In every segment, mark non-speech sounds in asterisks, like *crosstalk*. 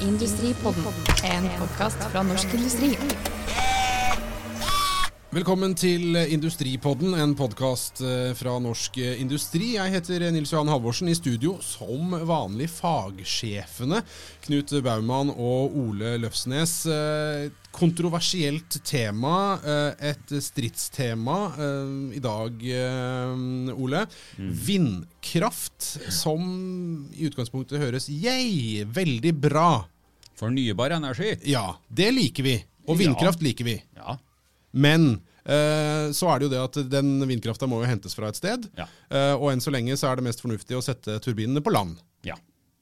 Industripodden, en podkast fra Norsk Industri. Velkommen til Industripodden, en podkast fra Norsk Industri. Jeg heter Nils Johan Halvorsen. I studio som vanlig fagsjefene Knut Baumann og Ole Løfsnes. Kontroversielt tema, et stridstema i dag, Ole. Vindkraft, som i utgangspunktet høres yay, veldig bra. Fornybar energi. Ja, det liker vi. Og vindkraft liker vi. Ja. Men eh, så er det jo det at den vindkrafta må jo hentes fra et sted. Ja. Eh, og enn så lenge så er det mest fornuftig å sette turbinene på land. ja.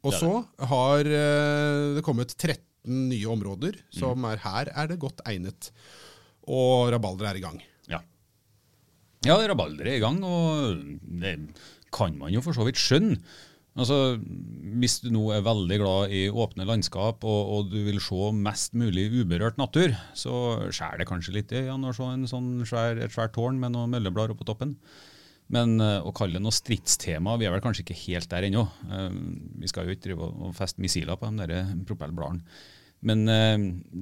Og så har eh, det kommet 13 nye områder som Mm. er her er det godt egnet. Og rabalder er i gang. Ja. ja, rabalder er i gang, og det kan man jo for så vidt skjønne. Altså, Hvis du nå er veldig glad i åpne landskap og, og du vil se mest mulig uberørt natur, så skjærer det kanskje litt i ja, å se sånn svær, et svært tårn med noen mølleblader oppå toppen. Men uh, å kalle det noe stridstema, vi er vel kanskje ikke helt der ennå. Uh, vi skal jo ikke drive og feste missiler på de der propellbladene. Men eh,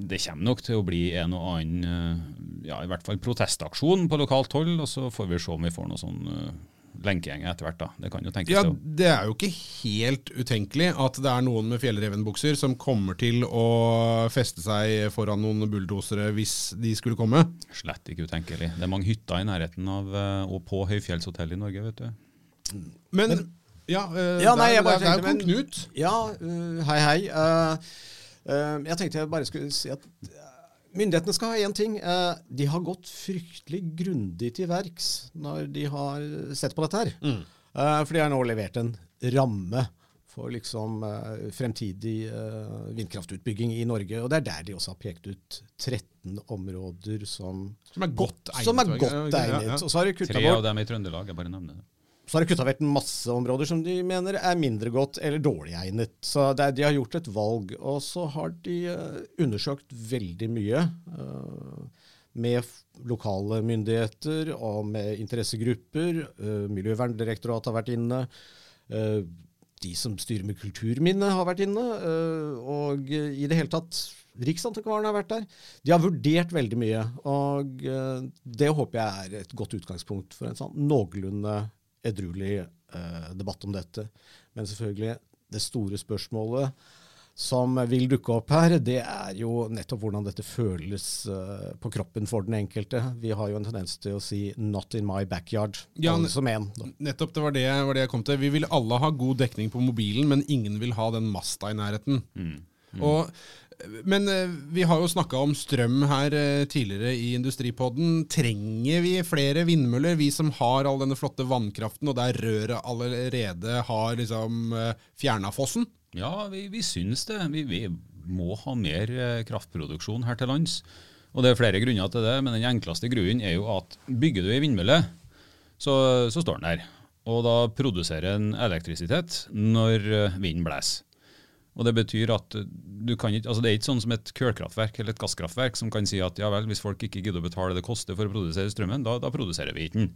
det kommer nok til å bli en og annen eh, ja, i hvert fall protestaksjon på lokalt hold, og så får vi se om vi får noe sånn uh, lenkegjenger etter hvert. da. Det kan jo tenkes Ja, det. Det er jo ikke helt utenkelig at det er noen med fjellrevenbukser som kommer til å feste seg foran noen bulldosere hvis de skulle komme. Slett ikke utenkelig. Det er mange hytter i nærheten av eh, og på høyfjellshotell i Norge, vet du. Men, ja, uh, Ja, nei, der- jeg bare der- der tenkte, kom Knut. Ja, uh, hei, hei. Uh, jeg tenkte jeg bare skulle si at myndighetene skal ha én ting. Uh, de har gått fryktelig grundig til verks når de har sett på dette her. Mm. for de har nå levert en ramme for liksom uh, fremtidig vindkraftutbygging i Norge. Og det er der de også har pekt ut 13 områder som, Som er godt egnet. som er godt egnet. ja. Og så har de Tre av dem i Trøndelag, jeg bare nevner det. Så har de kutta vekk masse områder som de mener er mindre godt eller dårlig egnet. Så er, de har gjort et valg. Og så har de eh, undersøkt veldig mye uh, med lokale myndigheter og med interessegrupper. Uh, Miljøverndirektoratet har vært inne. Uh, de som styrer med kulturminne har vært inne. og i det hele tatt Riksantikvaren har vært der. De har vurdert veldig mye. Og det håper jeg er et godt utgangspunkt for en sånn noenlunde edruelig eh, debatt om dette. Men selvfølgelig, det store spørsmålet som vil dukke opp her, det er jo nettopp hvordan dette føles uh, på kroppen for den enkelte. Vi har jo en tendens til å si 'not in my backyard', Ja, alle som en. da. Nettopp, det var det, var det jeg kom til. Vi vil alle ha god dekning på mobilen, men ingen vil ha den masta i nærheten. Og, men eh, vi har jo snakka om strøm her eh, tidligere i Industripodden. Trenger vi flere vindmøller, vi som har all denne flotte vannkraften, og der røret allerede har liksom fjerna fossen? Ja, vi, vi syns det. Vi, vi må ha mer eh, kraftproduksjon her til lands. Og det er flere grunner til det, men den enkleste grunnen er jo at bygger du ei vindmølle, så, så står den der. Og da produserer den elektrisitet når eh, vinden blåser. Og Det betyr at du kan ikke, altså det er ikke sånn som et kullkraftverk eller et gasskraftverk som kan si at ja vel, hvis folk ikke gidder å betale det koster for å produsere strømmen, da, da produserer vi ikke den.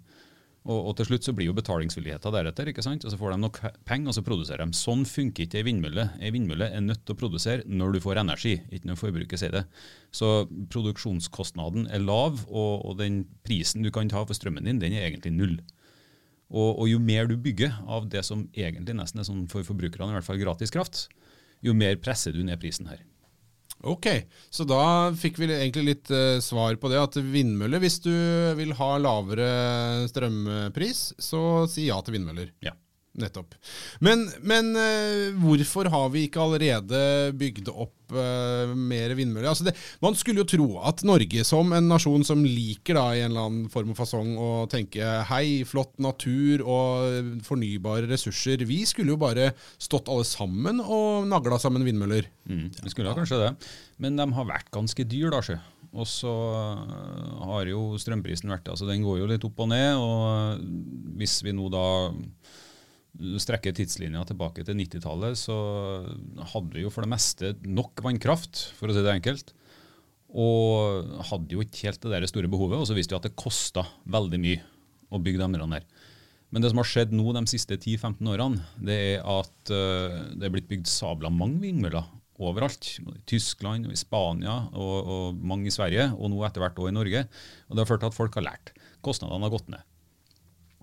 Og, og til slutt så blir jo betalingsvilligheten deretter, ikke sant? og så får de nok penger, og så produserer de. Sånn funker ikke ei vindmølle. Ei vindmølle er nødt til å produsere når du får energi, ikke når forbruket sier det. Så produksjonskostnaden er lav, og, og den prisen du kan ta for strømmen din, den er egentlig null. Og, og jo mer du bygger av det som egentlig nesten er sånn for forbrukerne, i hvert fall gratis kraft, jo mer presser du ned prisen her. Ok, så da fikk vi egentlig litt uh, svar på det. At vindmøller, hvis du vil ha lavere strømpris, så si ja til vindmøller. Ja. Nettopp. Men, men uh, hvorfor har vi ikke allerede bygd opp uh, mer vindmøller? Altså det, man skulle jo tro at Norge, som en nasjon som liker da, i en eller annen form og fasong å tenke hei, flott natur og fornybare ressurser, vi skulle jo bare stått alle sammen og nagla sammen vindmøller. Mm, vi skulle da kanskje det. Men de har vært ganske dyr, da, sjø. Og så øh, har jo strømprisen vært altså Den går jo litt opp og ned. og Hvis vi nå da strekker tidslinja tilbake til 90-tallet, så hadde vi jo for det meste nok vannkraft, for å si det enkelt. Og hadde jo ikke helt det der store behovet. Og så viste vi at det kosta veldig mye å bygge de der. Men det som har skjedd nå de siste 10-15 årene, det er at uh, det er blitt bygd sabla mange vindmøller. overalt. I Tyskland, og i Spania og, og mange i Sverige, og nå etter hvert også i Norge. Og Det har ført til at folk har lært. Kostnadene har gått ned.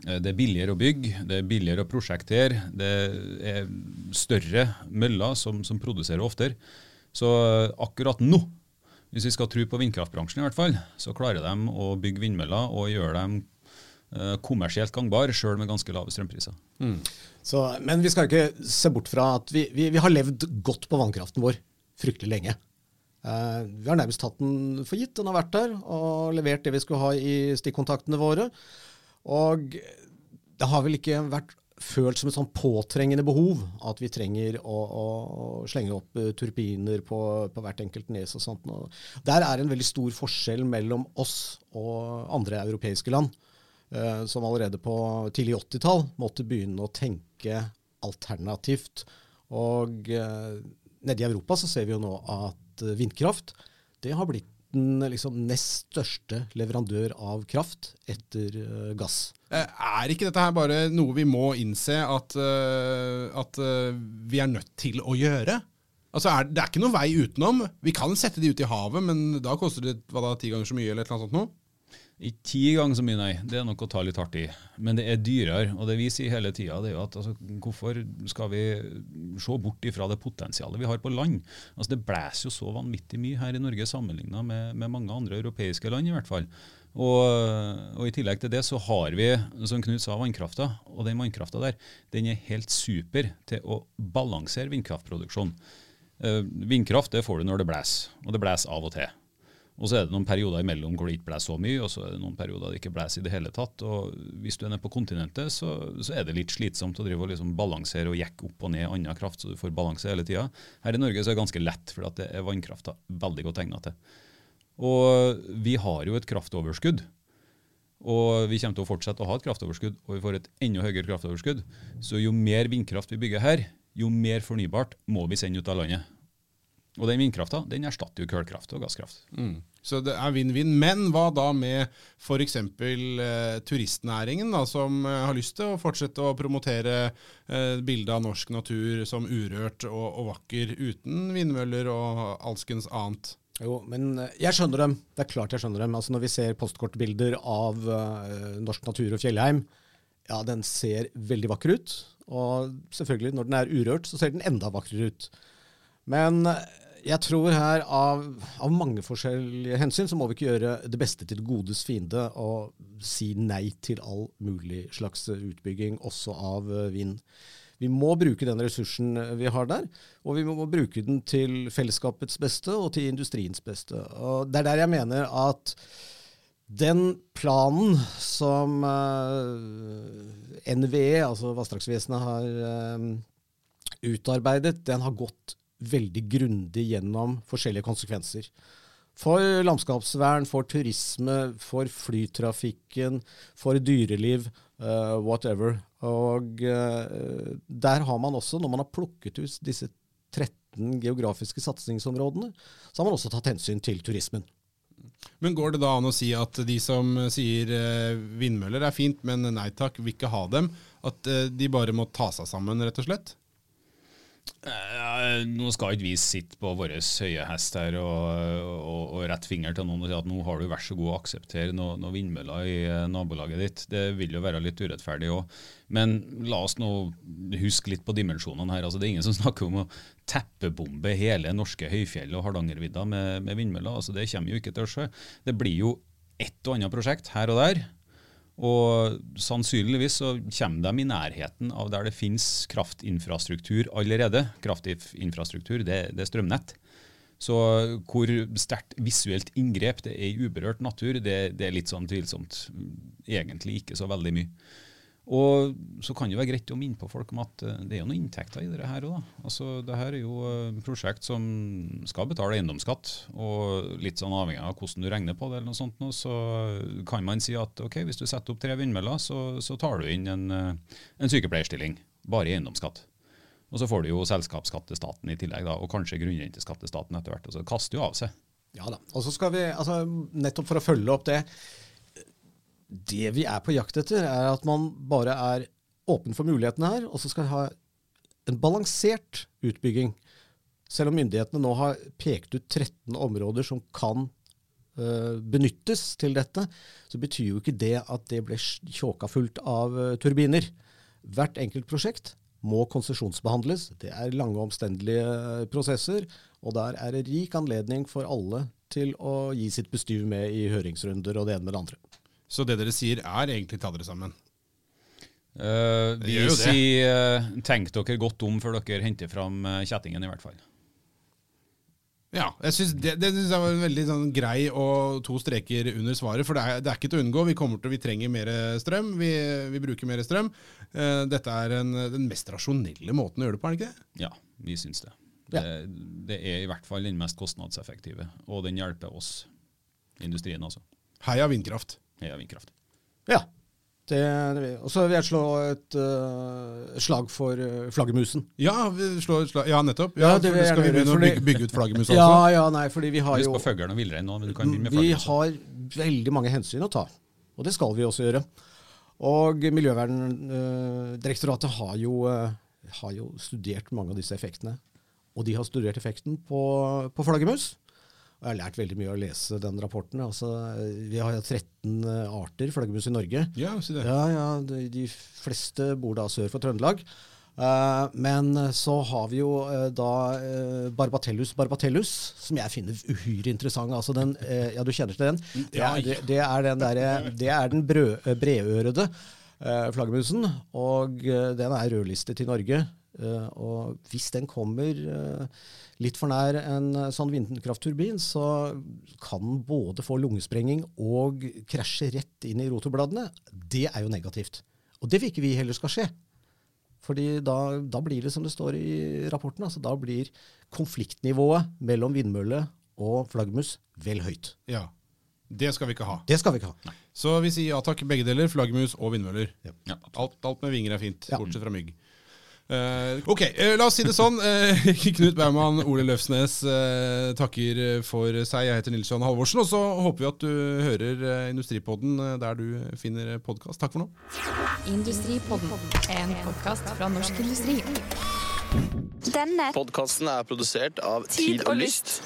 Eh, Det er billigere å bygge, det er billigere å prosjektere, det er større møller som, som produserer oftere. Så eh, akkurat nå, hvis vi skal tro på vindkraftbransjen i hvert fall, så klarer de å bygge vindmøller og gjøre dem eh, kommersielt gangbare, sjøl med ganske lave strømpriser. Så, men vi skal ikke se bort fra at vi, vi, vi har levd godt på vannkraften vår fryktelig lenge. Uh, vi har nærmest tatt den for gitt. Den har vært der og levert det vi skulle ha i stikkontaktene våre. Og det har vel ikke vært følt som et sånn påtrengende behov at vi trenger å, å slenge opp eh, turbiner på, på hvert enkelt nes og sånt. Og der er en veldig stor forskjell mellom oss og andre europeiske land eh, som allerede på tidlig 80-tall måtte begynne å tenke alternativt. Og eh, nede i Europa så ser vi jo nå at vindkraft det har blitt den liksom, nest største leverandør av kraft etter uh, gass. Eh, Er ikke dette her bare noe vi må innse at, uh, at uh, vi er nødt til å gjøre? Altså er, Det er ikke noen vei utenom. Vi kan sette de ut i havet, men da koster det hva da, ti ganger så mye eller et eller annet sånt noe? Ikke ti ganger så mye, nei. Det er nok å ta litt hardt i. Men det er dyrere. Og det vi sier hele tida, er jo at altså, hvorfor skal vi se bort ifra det potensialet vi har på land? Altså Det blåser jo så vanvittig mye her i Norge sammenligna med, med mange andre europeiske land, i hvert fall. Og, og I tillegg til det så har vi, som Knut sa, vannkrafta. Og den vannkrafta der den er helt super til å balansere vindkraftproduksjon. Eh, vindkraft det får du når det blåser, og det blåser av og til. Og så er det noen perioder imellom hvor det ikke blåser så mye, og så er det noen perioder det ikke blåser i det hele tatt. Og hvis du er nede på kontinentet, så, så er det litt slitsomt å drive og liksom balansere og jekke opp og ned annen kraft, så du får balanse hele tida. Her i Norge så er det ganske lett, for det er vannkrafta veldig godt egna til. Og vi har jo et kraftoverskudd. Og vi kommer til å fortsette å ha et kraftoverskudd, og vi får et enda høyere kraftoverskudd. Så jo mer vindkraft vi bygger her, jo mer fornybart må vi sende ut av landet. Og den vindkrafta den erstatter jo kullkraft og gasskraft. Så det er vinn-vinn. Men hva da med f.eks. Eh, turistnæringen, da, som eh, har lyst til å fortsette å promotere eh, bildet av norsk natur som urørt og, og vakker, uten vindmøller og alskens annet? Jo, men eh, jeg skjønner dem. Det er klart jeg skjønner dem. Altså Når vi ser postkortbilder av eh, norsk natur og fjellheim, ja, den ser veldig vakker ut. Og selvfølgelig, når den er urørt, så ser den enda vakrere ut. Men eh, jeg tror her av, av mange forskjellige hensyn så må vi ikke gjøre det beste til det godes fiende og si nei til all mulig slags utbygging, også av eh, vind. Vi må bruke den ressursen vi har der, og vi må bruke den til fellesskapets beste og til industriens beste. Og Det er der jeg mener at den planen som eh, NVE, altså Vassdragsvesenet, har eh, utarbeidet, den har gått veldig grundig gjennom forskjellige konsekvenser. For landskapsvern, for turisme, for flytrafikken, for dyreliv, uh, whatever. Og uh, der har man også, når man har plukket ut disse 13 geografiske satsingsområdene, så har man også tatt hensyn til turismen. Men går det da an å si at de som sier uh, vindmøller er fint, men nei takk, vil ikke ha dem, at eh, de bare må ta seg sammen, rett og slett? Eh, nå skal ikke vi sitte på vår høye hest her og, og, og rette finger til noen og si at nå har du vær så god å akseptere noen noe vindmøller i eh, nabolaget ditt. Det vil jo være litt urettferdig òg. Men la oss nå huske litt på dimensjonene her. Altså, det er ingen som snakker om å teppebombe hele norske høyfjell og Hardangervidda med, med vindmøller. Altså, det kommer jo ikke til å skje. Det blir jo et og annet prosjekt her og der. Og sannsynligvis så kommer de i nærheten av der det finnes kraftinfrastruktur allerede. Kraftinfrastruktur, det, det er strømnett. Så hvor sterkt visuelt inngrep det er i uberørt natur, det, det er litt sånn tvilsomt. Egentlig ikke så veldig mye. Og så kan det være greit å minne på folk om at eh, det er jo noen inntekter i dette her òg. Altså, det her er jo et prosjekt som skal betale eiendomsskatt, og litt sånn avhengig av hvordan du regner på det, eller noe sånt, nå, så kan man si at ok, hvis du setter opp tre vindmøller, så, så tar du inn en, eh, en sykepleierstilling, bare i eiendomsskatt. Og så får du jo selskapsskatt til staten i tillegg, da, og kanskje grunnrenteskatt til staten etter hvert. og så kaster jo av seg. Ja da. Og så skal vi, altså, nettopp for å følge opp det Det vi er på jakt etter, er at man bare er åpen for mulighetene her, og så skal vi ha en balansert utbygging. Selv om myndighetene nå har pekt ut 13 områder som kan uh, benyttes til dette, så betyr jo ikke det at det ble tjåka fullt av uh, turbiner. Hvert enkelt prosjekt må konsesjonsbehandles. Det er lange, omstendelige eh, prosesser, og der er det rik anledning for alle til å gi sitt bestyr med i høringsrunder og det ene med det andre. Så det dere sier er egentlig ta dere sammen? Uh, vi sier uh, tenk dere godt om før dere henter fram eh, kjettingen, i hvert fall. Ja, jeg synes det, det synes jeg var en veldig sånn grei og to streker under svaret. For det er, det er ikke til å unngå. Vi kommer til, vi trenger mer strøm. Vi, vi bruker mer strøm. Uh, dette er en, den mest rasjonelle måten å gjøre det på, er det ikke det? Ja, vi syns det. Ja. det. Det er i hvert fall den mest kostnadseffektive, og den hjelper oss, industrien altså. Heia vindkraft. Heia vindkraft. Ja. Det, det og så vil jeg slå et uh, slag for uh, flaggermusen. Ja, vi slår, et slag- ja nettopp. Ja, Ja, det jeg skal vi begynne å bygge, bygge ut flaggermus også? Ja, ja, nei, fordi vi har Husk jo på fuglen og villrein nå, men du kan begynne med Vi har veldig mange hensyn å ta, og det skal vi også gjøre. Og Miljøverndirektoratet har, jo, eh, har jo studert mange av disse effektene. Og de har studert effekten på, på flaggermus. Og jeg har lært veldig mye av å lese den rapporten. Altså, eh, vi har jo 13 arter flaggermus i Norge. Ja, si det. Ja, ja, de, de fleste bor da sør for Trøndelag. Uh, men så har vi jo uh, da uh, Barbatellus barbatellus, som jeg finner uhyre interessant. Altså den, eh, ja, du kjenner til den? Det er, det, det er den, der, det er den brød, eh, bredørede eh, flaggermusen, og eh, den er rødlistet i Norge. Eh, og hvis den kommer uh, litt for nær en uh, sånn vindkraftturbin, så kan den både få lungesprenging og krasje rett inn i rotorbladene. Det er jo negativt. Og det vil ikke vi heller skal skje. Fordi da, da blir det som det står i rapporten, altså da blir konfliktnivået mellom vindmølle og flaggermus vel høyt. Ja. Det skal vi ikke ha. Det skal vi ikke ha. Så vi sier ja takk, begge deler. Flaggermus og vindmøller. Ja. Alt, alt med vinger er fint, Ja. bortsett fra mygg. Eh, ok, eh, la oss si det sånn. Eh, *laughs* Knut Baumann, Ole Løfsnes takker for seg. Jeg heter Nils Johan Halvorsen. Og så håper vi at du hører Industripodden der du finner podkast. Takk for nå. Industripodden, en podkast fra Norsk Industri. Denne Podkasten er produsert av Tid og Lyst.